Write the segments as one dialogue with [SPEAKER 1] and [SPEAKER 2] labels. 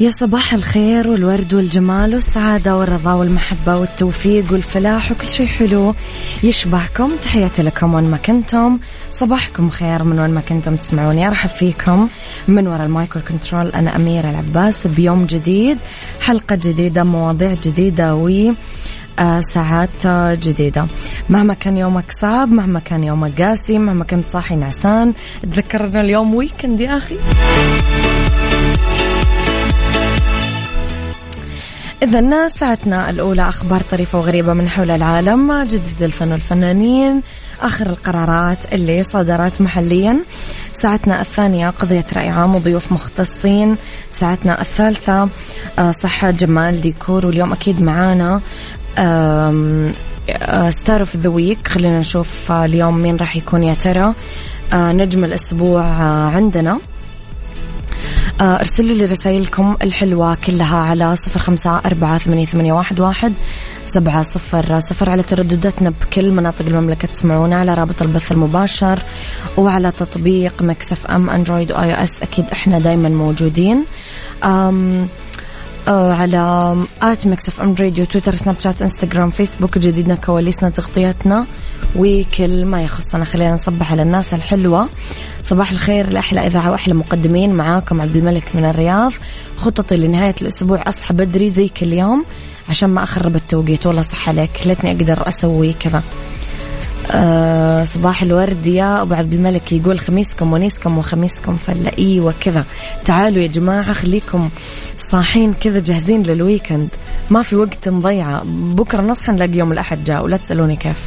[SPEAKER 1] يا صباح الخير والورد والجمال والسعادة والرضا والمحبة والتوفيق والفلاح وكل شيء حلو يشبهكم تحياتي لكم وين ما كنتم. صباحكم خير من وين ما كنتم تسمعوني. أرحب فيكم من وراء ال mic وال control أنا أميرة العباس. بيوم جديد حلقة جديدة مواضيع جديدة و آه، ساعات جديدة. مهما كان يومك صعب مهما كان يومك قاسي مهما كنت صاحي نعسان تذكرنا اليوم ويكند يا أخي. إذا ساعتنا الأولى أخبار طريفة وغريبة من حول العالم. جديد الفن والفنانين آخر القرارات اللي صدرت محليا. ساعتنا الثانية قضية رأي عام وضيوف مختصين. ساعتنا الثالثة آه، صحة جمال ديكور واليوم أكيد معانا star of the week خلينا نشوف آه، اليوم مين راح يكون يا ترى. آه، نجم الأسبوع عندنا. آه، ارسلوا لي رسائلكم الحلوة كلها على صفر خمسة أربعة ثمانية, واحد, سبعة صفر صفر على تردداتنا بكل مناطق المملكة تسمعونا على رابط البث المباشر وعلى تطبيق Mix FM أندرويد و iOS. أكيد إحنا دايما موجودين. أم آه، على at Mix FM Radio تويتر سناب شات إنستغرام فيسبوك جديدنا كواليسنا تغطياتنا. وكل ما يخصنا. خلينا نصبح على الناس الحلوة. صباح الخير لأحلى إذاعة وأحلى مقدمين. معاكم عبد الملك من الرياض. خططي لنهاية الأسبوع أصحى بدري زي كل يوم عشان ما أخرب التوقيت. والله صح عليك ليتني أقدر أسوي كذا. أه صباح الورد يا أبو عبد الملك. يقول خميسكم ونيسكم وخميسكم فلة أيوه كذا تعالوا يا جماعة خليكم صاحين كذا جاهزين للويكند. ما في وقت نضيعه بكرة نصحى نلاقي يوم الأحد جاء ولا تسألوني كيف.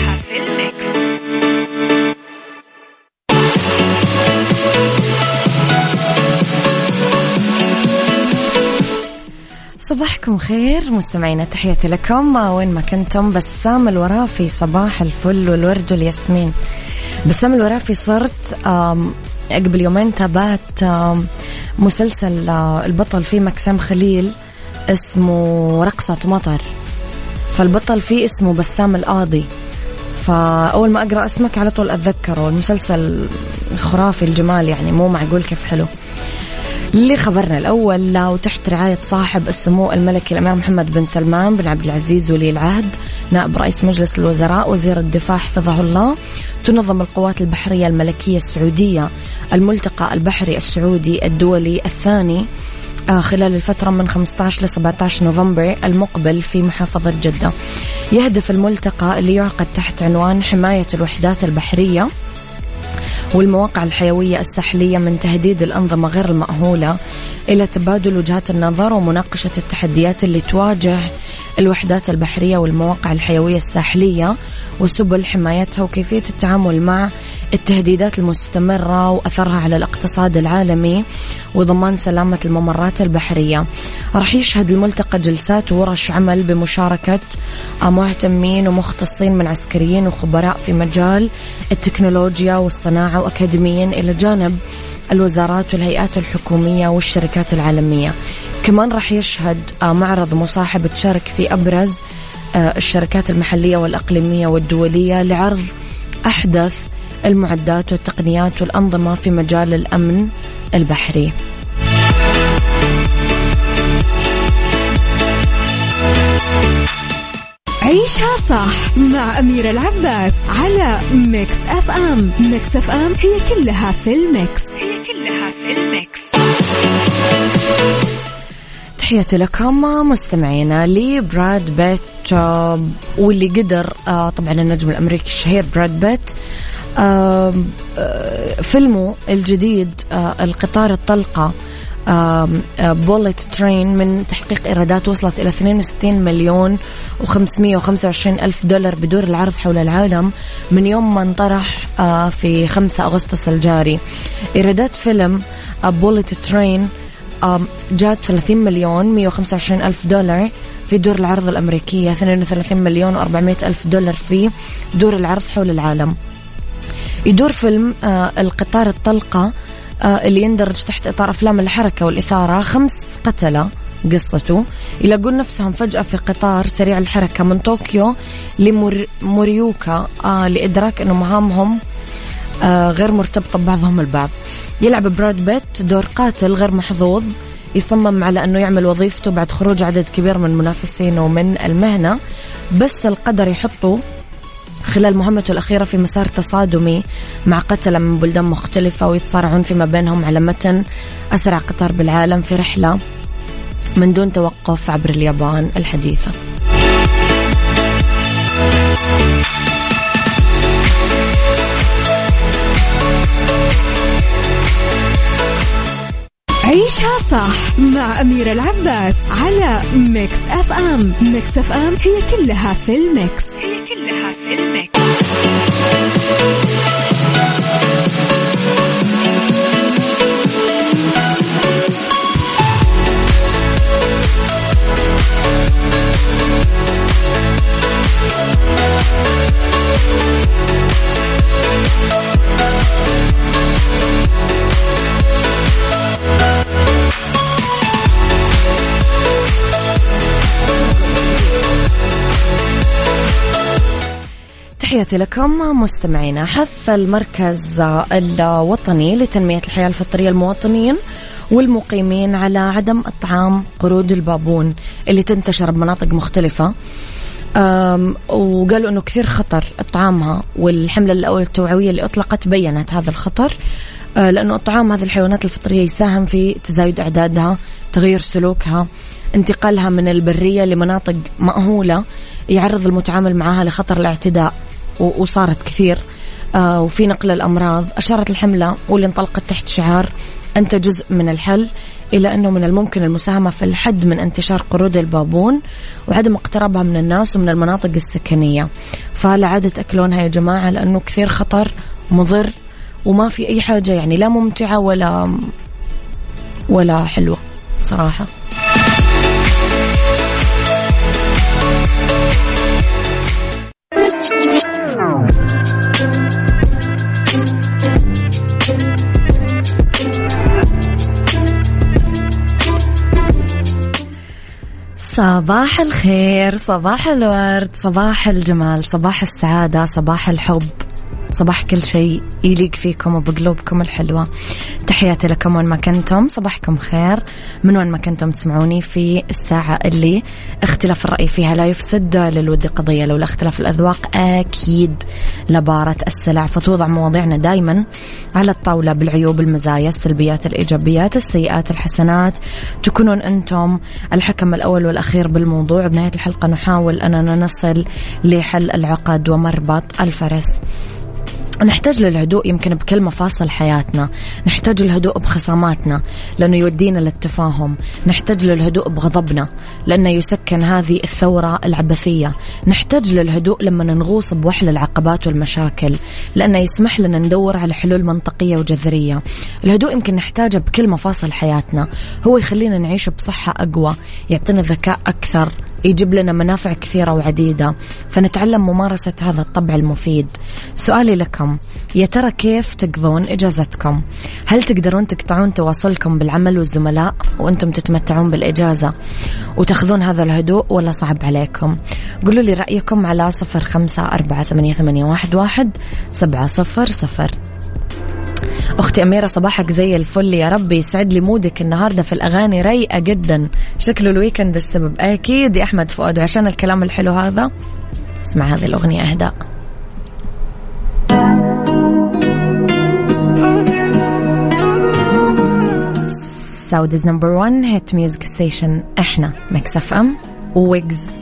[SPEAKER 1] صباحكم خير مستمعينا تحياتي لكم. وين ما كنتم بسام الورافي صباح الفل والورد والياسمين. بسام الورافي صرت قبل يومين تابعت مسلسل البطل فيه مكسام خليل اسمه رقصة مطر. فالبطل فيه اسمه بسام القاضي. فأول ما أقرأ اسمك على طول أتذكره. المسلسل خرافي الجمال يعني مو معقول كيف حلو. اللي خبرنا الأول وتحت رعاية صاحب السمو الملكي الأمير محمد بن سلمان بن عبد العزيز ولي العهد نائب رئيس مجلس الوزراء وزير الدفاع حفظه الله تنظم القوات البحرية الملكية السعودية الملتقى البحري السعودي الدولي الثاني آه، خلال الفترة من 15 ل 17 نوفمبر المقبل في محافظة جدة. يهدف الملتقى اللي يعقد تحت عنوان حماية الوحدات البحرية. والمواقع الحيوية الساحلية من تهديد الأنظمة غير المأهولة إلى تبادل وجهات النظر ومناقشة التحديات اللي تواجه الوحدات البحرية والمواقع الحيوية الساحلية وسبل حمايتها وكيفية التعامل مع التهديدات المستمرة وأثرها على الاقتصاد العالمي وضمان سلامة الممرات البحرية. راح يشهد الملتقى جلسات وورش عمل بمشاركة مهتمين ومختصين من عسكريين وخبراء في مجال التكنولوجيا والصناعة وأكاديميين إلى جانب الوزارات والهيئات الحكومية والشركات العالمية. كمان راح يشهد معرض مصاحب تشارك في أبرز آه، الشركات المحلية والأقليمية والدولية لعرض أحدث المعدات والتقنيات والأنظمة في مجال الأمن البحري.
[SPEAKER 2] عيشها صح مع أميرة العباس على Mix FM. Mix FM هي كلها في ال mix. هي كلها في ال mix.
[SPEAKER 1] تحياتي لكم مستمعينا لبراد بيت آه، واللي قدر آه، طبعا النجم الأمريكي الشهير براد بيت فيلمه الجديد القطار الطلقة Bullet Train من تحقيق إيرادات وصلت إلى 62 مليون و525 ألف دولار بدور العرض حول العالم من يوم ما انطرح في 5 أغسطس الجاري. إيرادات فيلم بوليت ترين جات 30 مليون 125 ألف دولار في دور العرض الأمريكية 32 مليون و400 ألف دولار في دور العرض حول العالم. يدور فيلم آه، القطار الطلقة آه، اللي يندرج تحت إطار أفلام الحركة والإثارة. خمس قتلة قصته. يلاقون نفسهم فجأة في قطار سريع الحركة من طوكيو لموريوكا آه لإدراك أنه مهامهم غير مرتبطة ببعضهم البعض. يلعب براد بيت دور قاتل غير محظوظ يصمم على أنه يعمل وظيفته بعد خروج عدد كبير من منافسينه من المهنة. بس القدر يحطه خلال مهمته الأخيرة في مسار تصادمي مع قتلة من بلدان مختلفة ويتصارعون فيما بينهم على متن أسرع قطار بالعالم في رحلة من دون توقف عبر اليابان الحديثة.
[SPEAKER 2] عيشها صح مع أميرة العباس على Mix FM. Mix FM هي كلها في ال mix. هي
[SPEAKER 1] تحياتي لكم مستمعينا حث المركز الوطني لتنمية الحياة الفطرية المواطنين والمقيمين على عدم إطعام قرود البابون اللي تنتشر بمناطق مختلفة. وقالوا إنه كثير خطر إطعامها والحملة الأول التوعوية اللي أطلقت بينت هذا الخطر. أه، لأنه إطعام هذه الحيوانات الفطرية يساهم في تزايد أعدادها تغيير سلوكها انتقالها من البرية لمناطق مأهولة يعرض المتعامل معها لخطر الاعتداء. وصارت كثير. آه وفي نقل الأمراض. أشارت الحملة واللي انطلقت تحت شعار أنت جزء من الحل إلى أنه من الممكن المساهمة في الحد من انتشار قرود البابون وعدم اقترابها من الناس ومن المناطق السكنية. فلا عادة تأكلونها يا جماعة لأنه كثير خطر مضر وما في أي حاجة يعني لا ممتعة ولا ولا حلوة صراحة. صباح الخير صباح الورد صباح الجمال صباح السعادة صباح الحب. صباح كل شيء يليق فيكم وبقلوبكم الحلوة. تحياتي لكم وين ما كنتم صباحكم خير. من وين ما كنتم تسمعوني في الساعة اللي اختلاف الرأي فيها لا يفسد للود قضية لولا اختلاف الأذواق أكيد لبارة السلع. فتوضع مواضيعنا دايما على الطاولة بالعيوب المزايا السلبيات الإيجابيات السيئات الحسنات. تكونون أنتم الحكم الأول والأخير بالموضوع. بنهاية الحلقة نحاول أننا نصل لحل العقد ومربط الفرس. نحتاج للهدوء يمكن بكل مفاصل حياتنا. نحتاج الهدوء بخصاماتنا لأنه يودينا للتفاهم. نحتاج للهدوء بغضبنا لأنه يسكن هذه الثورة العبثية. نحتاج للهدوء لما نغوص بوحل العقبات والمشاكل لأنه يسمح لنا ندور على حلول منطقية وجذرية. الهدوء يمكن نحتاجه بكل مفاصل حياتنا. هو يخلينا نعيش بصحة أقوى يعطينا ذكاء أكثر. يجيب لنا منافع كثيرة وعديدة. فنتعلم ممارسة هذا الطبع المفيد. سؤالي لكم يا ترى كيف تقضون إجازتكم؟ هل تقدرون تقطعون تواصلكم بالعمل والزملاء وأنتم تتمتعون بالإجازة وتأخذون هذا الهدوء ولا صعب عليكم؟ قولوا لي رأيكم على صفر خمسة أربعة ثمانية, واحد سبعة صفر صفر. أختي أميرة صباحك زي الفل. يا ربي يسعد لي مودك النهارده في الأغاني. رايقة جدا. شكله ال weekend السبب. أكيد يا أحمد فؤاد وعشان الكلام الحلو هذا اسمع هذه الأغنية أهداء. Saudi's number 1 hit music station إحنا Mix FM. ويجز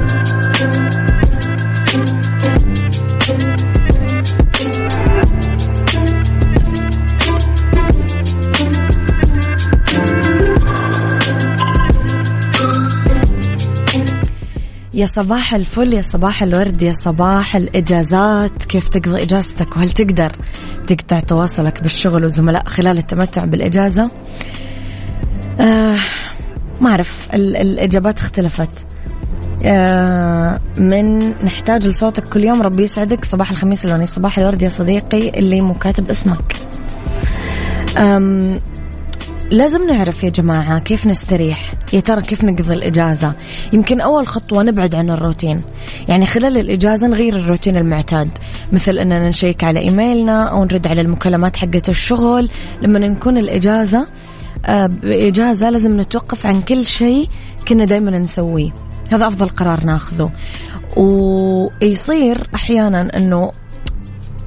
[SPEAKER 1] يا صباح الفل يا صباح الورد يا صباح الإجازات. كيف تقضي إجازتك؟ وهل تقدر تقطع تواصلك بالشغل والزملاء خلال التمتع بالإجازة؟ آه ما أعرف الإجابات اختلفت. آه من نحتاج لصوتك كل يوم ربي يسعدك. صباح الخميس اللوني صباح الورد يا صديقي اللي مو كاتب اسمك. لازم نعرف يا جماعة كيف نستريح. يا ترى كيف نقضي الإجازة؟ يمكن أول خطوة نبعد عن الروتين. يعني خلال الإجازة نغير الروتين المعتاد مثل أننا نشيك على إيميلنا أو نرد على المكالمات حقة الشغل. لما نكون الإجازة آه، بإجازة لازم نتوقف عن كل شيء كنا دايما نسويه. هذا أفضل قرار ناخذه. ويصير أحيانا أنه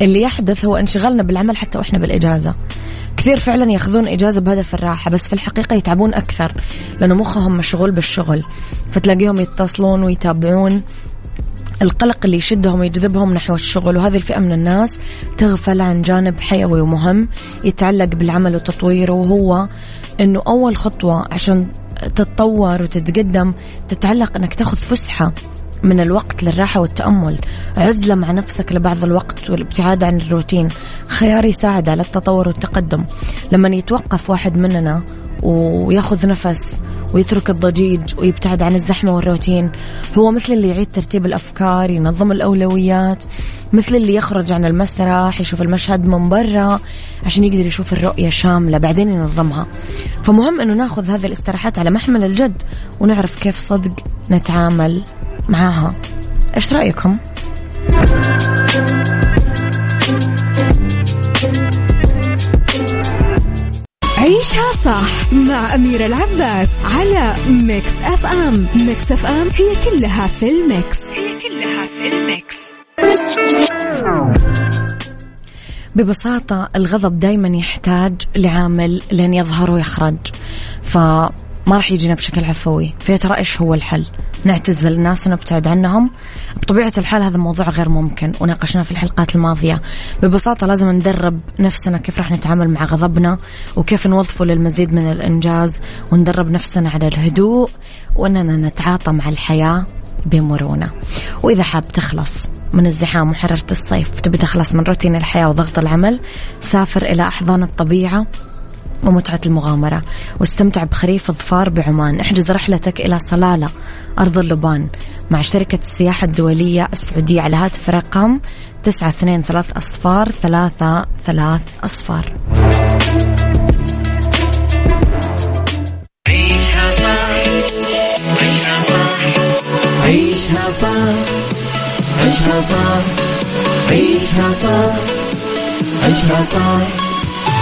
[SPEAKER 1] اللي يحدث هو انشغالنا بالعمل حتى وإحنا بالإجازة. كثير فعلا ياخذون إجازة بهدف الراحة بس في الحقيقة يتعبون أكثر لأنه مخهم مشغول بالشغل. فتلاقيهم يتصلون ويتابعون. القلق اللي يشدهم ويجذبهم نحو الشغل وهذه الفئة من الناس تغفل عن جانب حيوي ومهم يتعلق بالعمل وتطويره وهو إنه أول خطوة عشان تتطور وتتقدم تتعلق إنك تاخذ فسحة. من الوقت للراحة والتأمل. عزلة مع نفسك لبعض الوقت والابتعاد عن الروتين. خيار يساعد على التطور والتقدم. لما يتوقف واحد مننا وياخذ نفس ويترك الضجيج ويبتعد عن الزحمة والروتين. هو مثل اللي يعيد ترتيب الأفكار ينظم الأولويات مثل اللي يخرج عن المسرح يشوف المشهد من برا عشان يقدر يشوف الرؤية شاملة بعدين ينظمها. فمهم أنه ناخذ هذه الاستراحات على محمل الجد ونعرف كيف صدق نتعامل معاها. إيش رأيكم؟
[SPEAKER 2] عيشها صح مع أميرة العباس على Mix FM. Mix FM هي كلها في ال mix. هي كلها في ال mix.
[SPEAKER 1] ببساطة الغضب دايما يحتاج لعامل لين يظهر ويخرج. فما راح يجينا بشكل عفوي. فيا ترى إيش هو الحل؟ نعتزل الناس ونبتعد عنهم. بطبيعة الحال هذا موضوع غير ممكن وناقشناه في الحلقات الماضية. ببساطة لازم ندرب نفسنا كيف راح نتعامل مع غضبنا وكيف نوظفه للمزيد من الإنجاز وندرب نفسنا على الهدوء وأننا نتعاطى مع الحياة بمرونة. وإذا حاب تخلص من الزحام وحررة الصيف تبي تخلص من روتين الحياة وضغط العمل سافر إلى أحضان الطبيعة. ومتعة المغامرة. واستمتع بخريف الظفار بعمان. احجز رحلتك إلى صلالة أرض اللبان مع شركة السياحة الدولية السعودية. على هاتف رقم تسعة اثنين ثلاث أصفار ثلاثة ثلاث أصفار.
[SPEAKER 3] عيشها صح عيشها صح عيشها صح عيشها صح عيشها صح عيشها صح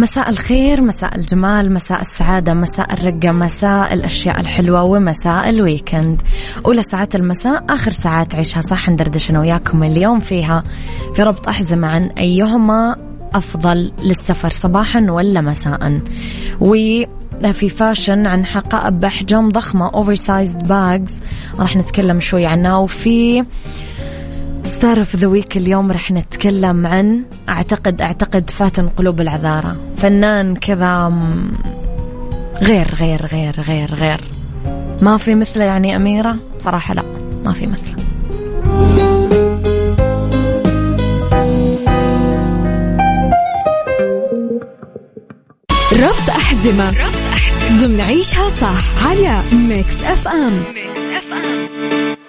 [SPEAKER 1] مساء الخير مساء الجمال مساء السعادة مساء الرقة مساء الأشياء الحلوة ومساء ال weekend. أولى ساعات المساء آخر ساعات عيشها صح ندردش أنا وياكم اليوم فيها. في ربط أحزمة عن أيهما أفضل للسفر صباحا ولا مساء. وفي fashion عن حقائب بأحجام ضخمة oversized bags راح نتكلم شوي عنها. وفي star of the week اليوم رح نتكلم عن أعتقد أعتقد فاتن قلوب العذارى. فنان كذا غير غير غير غير غير. ما في مثله يعني أميرة؟ صراحة لا ما في مثله.
[SPEAKER 2] ربط أحزمة ربط أحزمة ضمن عيشها صح على Mix FM
[SPEAKER 1] Mix FM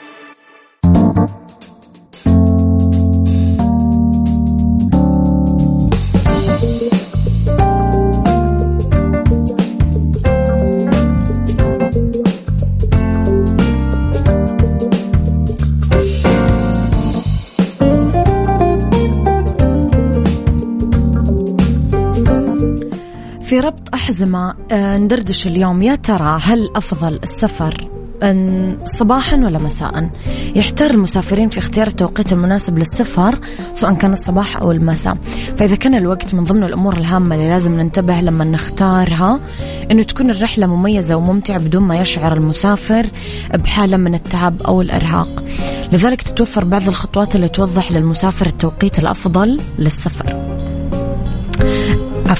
[SPEAKER 1] أحزمة آه، ندردش اليوم. يا ترى هل أفضل السفر أن صباحا ولا مساء؟ يحتار المسافرين في اختيار التوقيت المناسب للسفر سواء كان الصباح أو المساء. فإذا كان الوقت من ضمن الأمور الهامة اللي لازم ننتبه لما نختارها أنه تكون الرحلة مميزة وممتعة بدون ما يشعر المسافر بحالة من التعب أو الإرهاق. لذلك تتوفر بعض الخطوات اللي توضح للمسافر التوقيت الأفضل للسفر.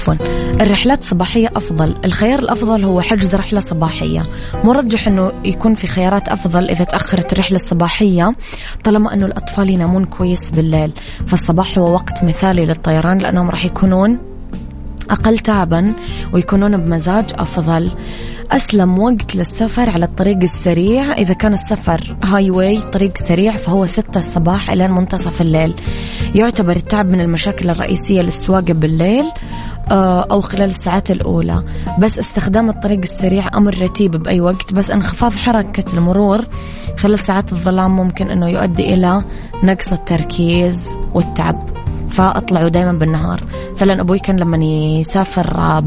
[SPEAKER 1] عفوا. الرحلات الصباحية أفضل. الخيار الأفضل هو حجز رحلة صباحية. مرجح أنه يكون في خيارات أفضل إذا تأخرت الرحلة الصباحية طالما أنه الأطفال ينامون كويس بالليل. فالصباح هو وقت مثالي للطيران لأنهم راح يكونون أقل تعبا ويكونون بمزاج أفضل. أسلم وقت للسفر على الطريق السريع. إذا كان السفر هاي واي طريق سريع فهو ستة الصباح إلى منتصف الليل. يعتبر التعب من المشاكل الرئيسية للسواقة بالليل. أو خلال الساعات الأولى. بس استخدام الطريق السريع أمر رتيب بأي وقت بس انخفاض حركة المرور خلال ساعات الظلام ممكن أنه يؤدي إلى نقص التركيز والتعب. فأطلعوا دائما بالنهار. فعلا أبوي كان لما يسافر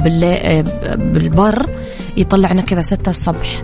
[SPEAKER 1] بالبر يطلعنا كذا ستة الصبح.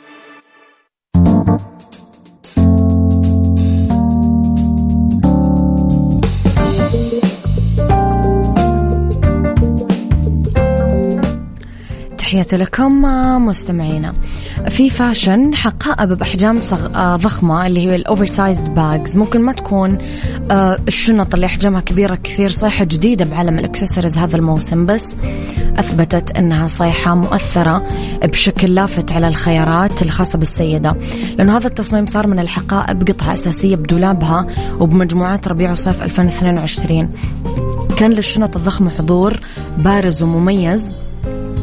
[SPEAKER 1] تحياتي لكم مستمعينا. في fashion حقائب بأحجام صغ... آه، ضخمة اللي هي ال oversized bags ممكن ما تكون آه، الشنط اللي أحجامها كبيرة كثير صيحة جديدة بعالم الأكسسوارز هذا الموسم بس أثبتت أنها صيحة مؤثرة بشكل لافت على الخيارات الخاصة بالسيدة. لأنه هذا التصميم صار من الحقائب قطعة أساسية بدولابها وبمجموعات ربيع وصيف 2022 كان للشنط الضخمة حضور بارز ومميز.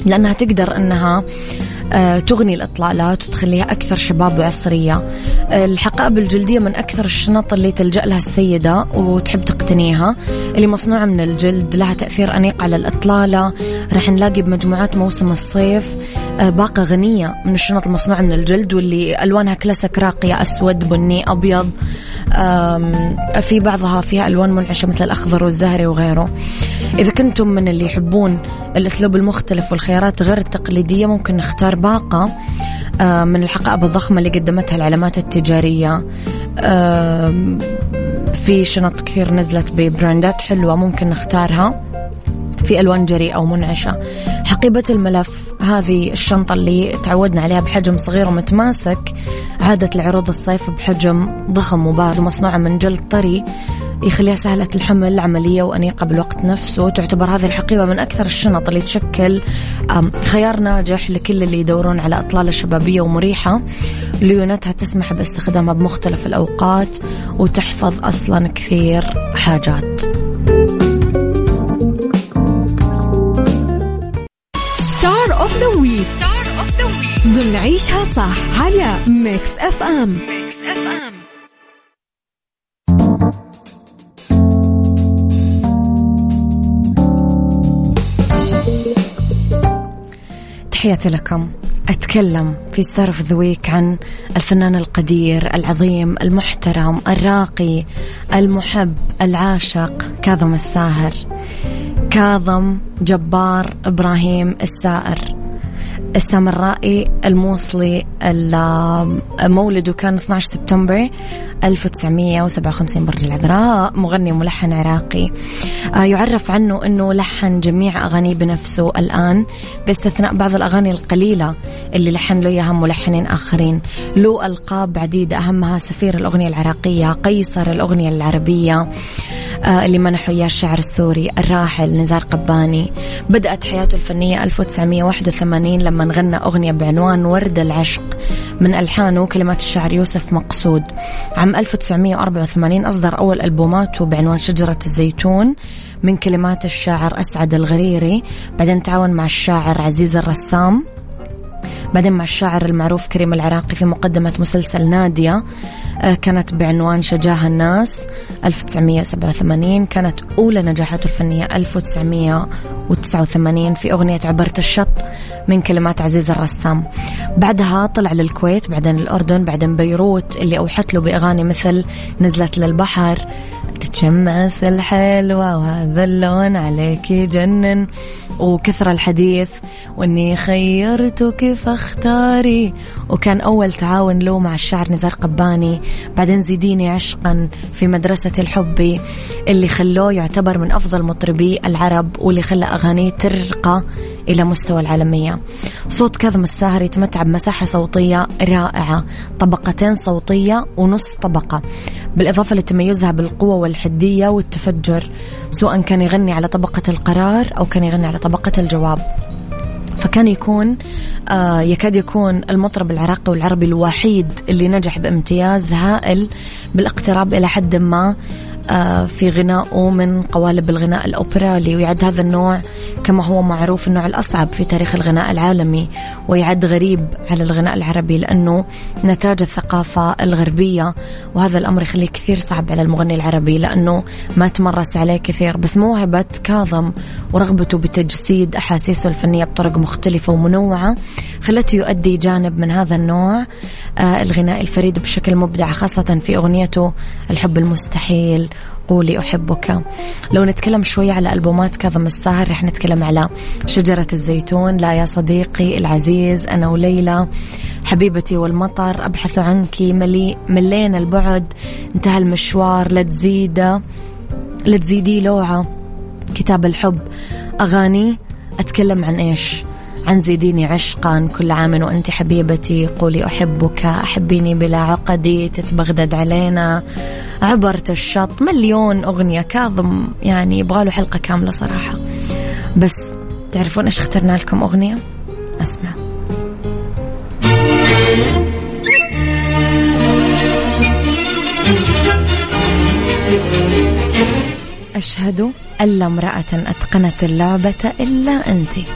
[SPEAKER 1] لأنها تقدر أنها آه، تغني الإطلالات وتخليها أكثر شباب وعصرية. الحقائب الجلدية من أكثر الشنط اللي تلجأ لها السيدة وتحب تقتنيها اللي مصنوعة من الجلد لها تأثير أنيق على الإطلالة. راح نلاقي بمجموعات موسم الصيف آه، باقة غنية من الشنط المصنوعة من الجلد واللي ألوانها كلاسيك راقية أسود بني أبيض. في بعضها فيها ألوان منعشة مثل الأخضر والزهري وغيره. إذا كنتم من اللي يحبون الأسلوب المختلف والخيارات غير التقليدية ممكن نختار باقة من الحقائب الضخمة اللي قدمتها العلامات التجارية. في شنط كثير نزلت ببراندات حلوة ممكن نختارها. في ألوان جريئة ومنعشة. حقيبة الملف هذه الشنطة اللي تعودنا عليها بحجم صغير ومتماسك عادت لعروض الصيف بحجم ضخم وبارز ومصنوعة من جلد طري. يخليها سهلة الحمل عملية وأنيقة بالوقت نفسه. تعتبر هذه الحقيبة من أكثر الشنط اللي تشكل خيار ناجح لكل اللي يدورون على أطلالة شبابية ومريحة. ليونتها تسمح باستخدامها بمختلف الأوقات وتحفظ أصلا كثير حاجات.
[SPEAKER 2] star of the week ضمن عيشها صح على Mix FM Mix FM
[SPEAKER 1] تحياتي لكم. أتكلم في star of the week عن الفنان القدير العظيم المحترم الراقي المحب العاشق كاظم الساهر. كاظم جبار إبراهيم الساهر. السامرائي الموصلي مولده كان 12 سبتمبر 1957 برج العذراء مغني وملحن عراقي. آه، يعرف عنه أنه لحن جميع أغانيه بنفسه الآن باستثناء بعض الأغاني القليلة اللي لحن له إياها ملحنين آخرين. له ألقاب عديدة أهمها سفير الأغنية العراقية قيصر الأغنية العربية. اللي منحه إياه الشاعر السوري الراحل نزار قباني. بدأت حياته الفنية 1981 لما غنى أغنية بعنوان ورد العشق من ألحانه كلمات الشاعر يوسف مقصود. عام 1984 أصدر أول ألبوماته بعنوان شجرة الزيتون من كلمات الشاعر أسعد الغريري بعدين تعاون مع الشاعر عزيز الرسام. بعدين مع الشاعر المعروف كريم العراقي في مقدمة مسلسل نادية آه، كانت بعنوان شجاها الناس 1987 كانت أولى نجاحاته الفنية 1989 في أغنية عبرت الشط من كلمات عزيز الرسام. بعدها طلع للكويت بعدين الأردن بعدين بيروت اللي أوحت له بأغاني مثل نزلت للبحر تتشمس الحلوة وهذا اللون عليك يجنن وكثر الحديث وإني خيرتك فاختاري. وكان أول تعاون له مع الشاعر نزار قباني بعدين زيديني عشقا في مدرسة الحب اللي خلوه يعتبر من أفضل مطربي العرب واللي خلى أغانيه ترقى إلى مستوى العالمية. صوت كاظم الساهر يتمتع بمساحة صوتية رائعة طبقتين صوتية ونص طبقة. بالإضافة لتميزها بالقوة والحدية والتفجر سواء كان يغني على طبقة القرار أو كان يغني على طبقة الجواب. فكان يكون آه يكاد يكون المطرب العراقي والعربي الوحيد اللي نجح بامتياز هائل بالاقتراب إلى حد ما. في غنائه من قوالب الغناء الأوبرالي ويعد هذا النوع كما هو معروف النوع الأصعب في تاريخ الغناء العالمي ويعد غريب على الغناء العربي لأنه نتاج الثقافة الغربية وهذا الأمر يخليه كثير صعب على المغني العربي لأنه ما تمرس عليه كثير بس موهبة كاظم ورغبته بتجسيد أحاسيسه الفنية بطرق مختلفة ومنوعة خلته يؤدي جانب من هذا النوع آه، الغناء الفريد بشكل مبدع خاصة في أغنيته الحب المستحيل قولي أحبك. لو نتكلم شوية على ألبومات كاظم الساهر رح نتكلم على شجرة الزيتون. لا يا صديقي العزيز أنا وليلى حبيبتي والمطر أبحث عنك ملي ملينا البعد. انتهى المشوار. لا تزيده لا تزيدي لوعة. كتاب الحب. أغاني أتكلم عن إيش؟ عن زيديني عشقا كل عام وأنت حبيبتي. قولي أحبك أحبيني بلا عقدي تتبغدد علينا. عبرت الشط مليون أغنية كاظم يعني يبغاله حلقة كاملة صراحة. بس تعرفون إيش اخترنا لكم أغنية؟ أسمع. أشهد أن لا امرأة أتقنت اللعبة إلا أنت.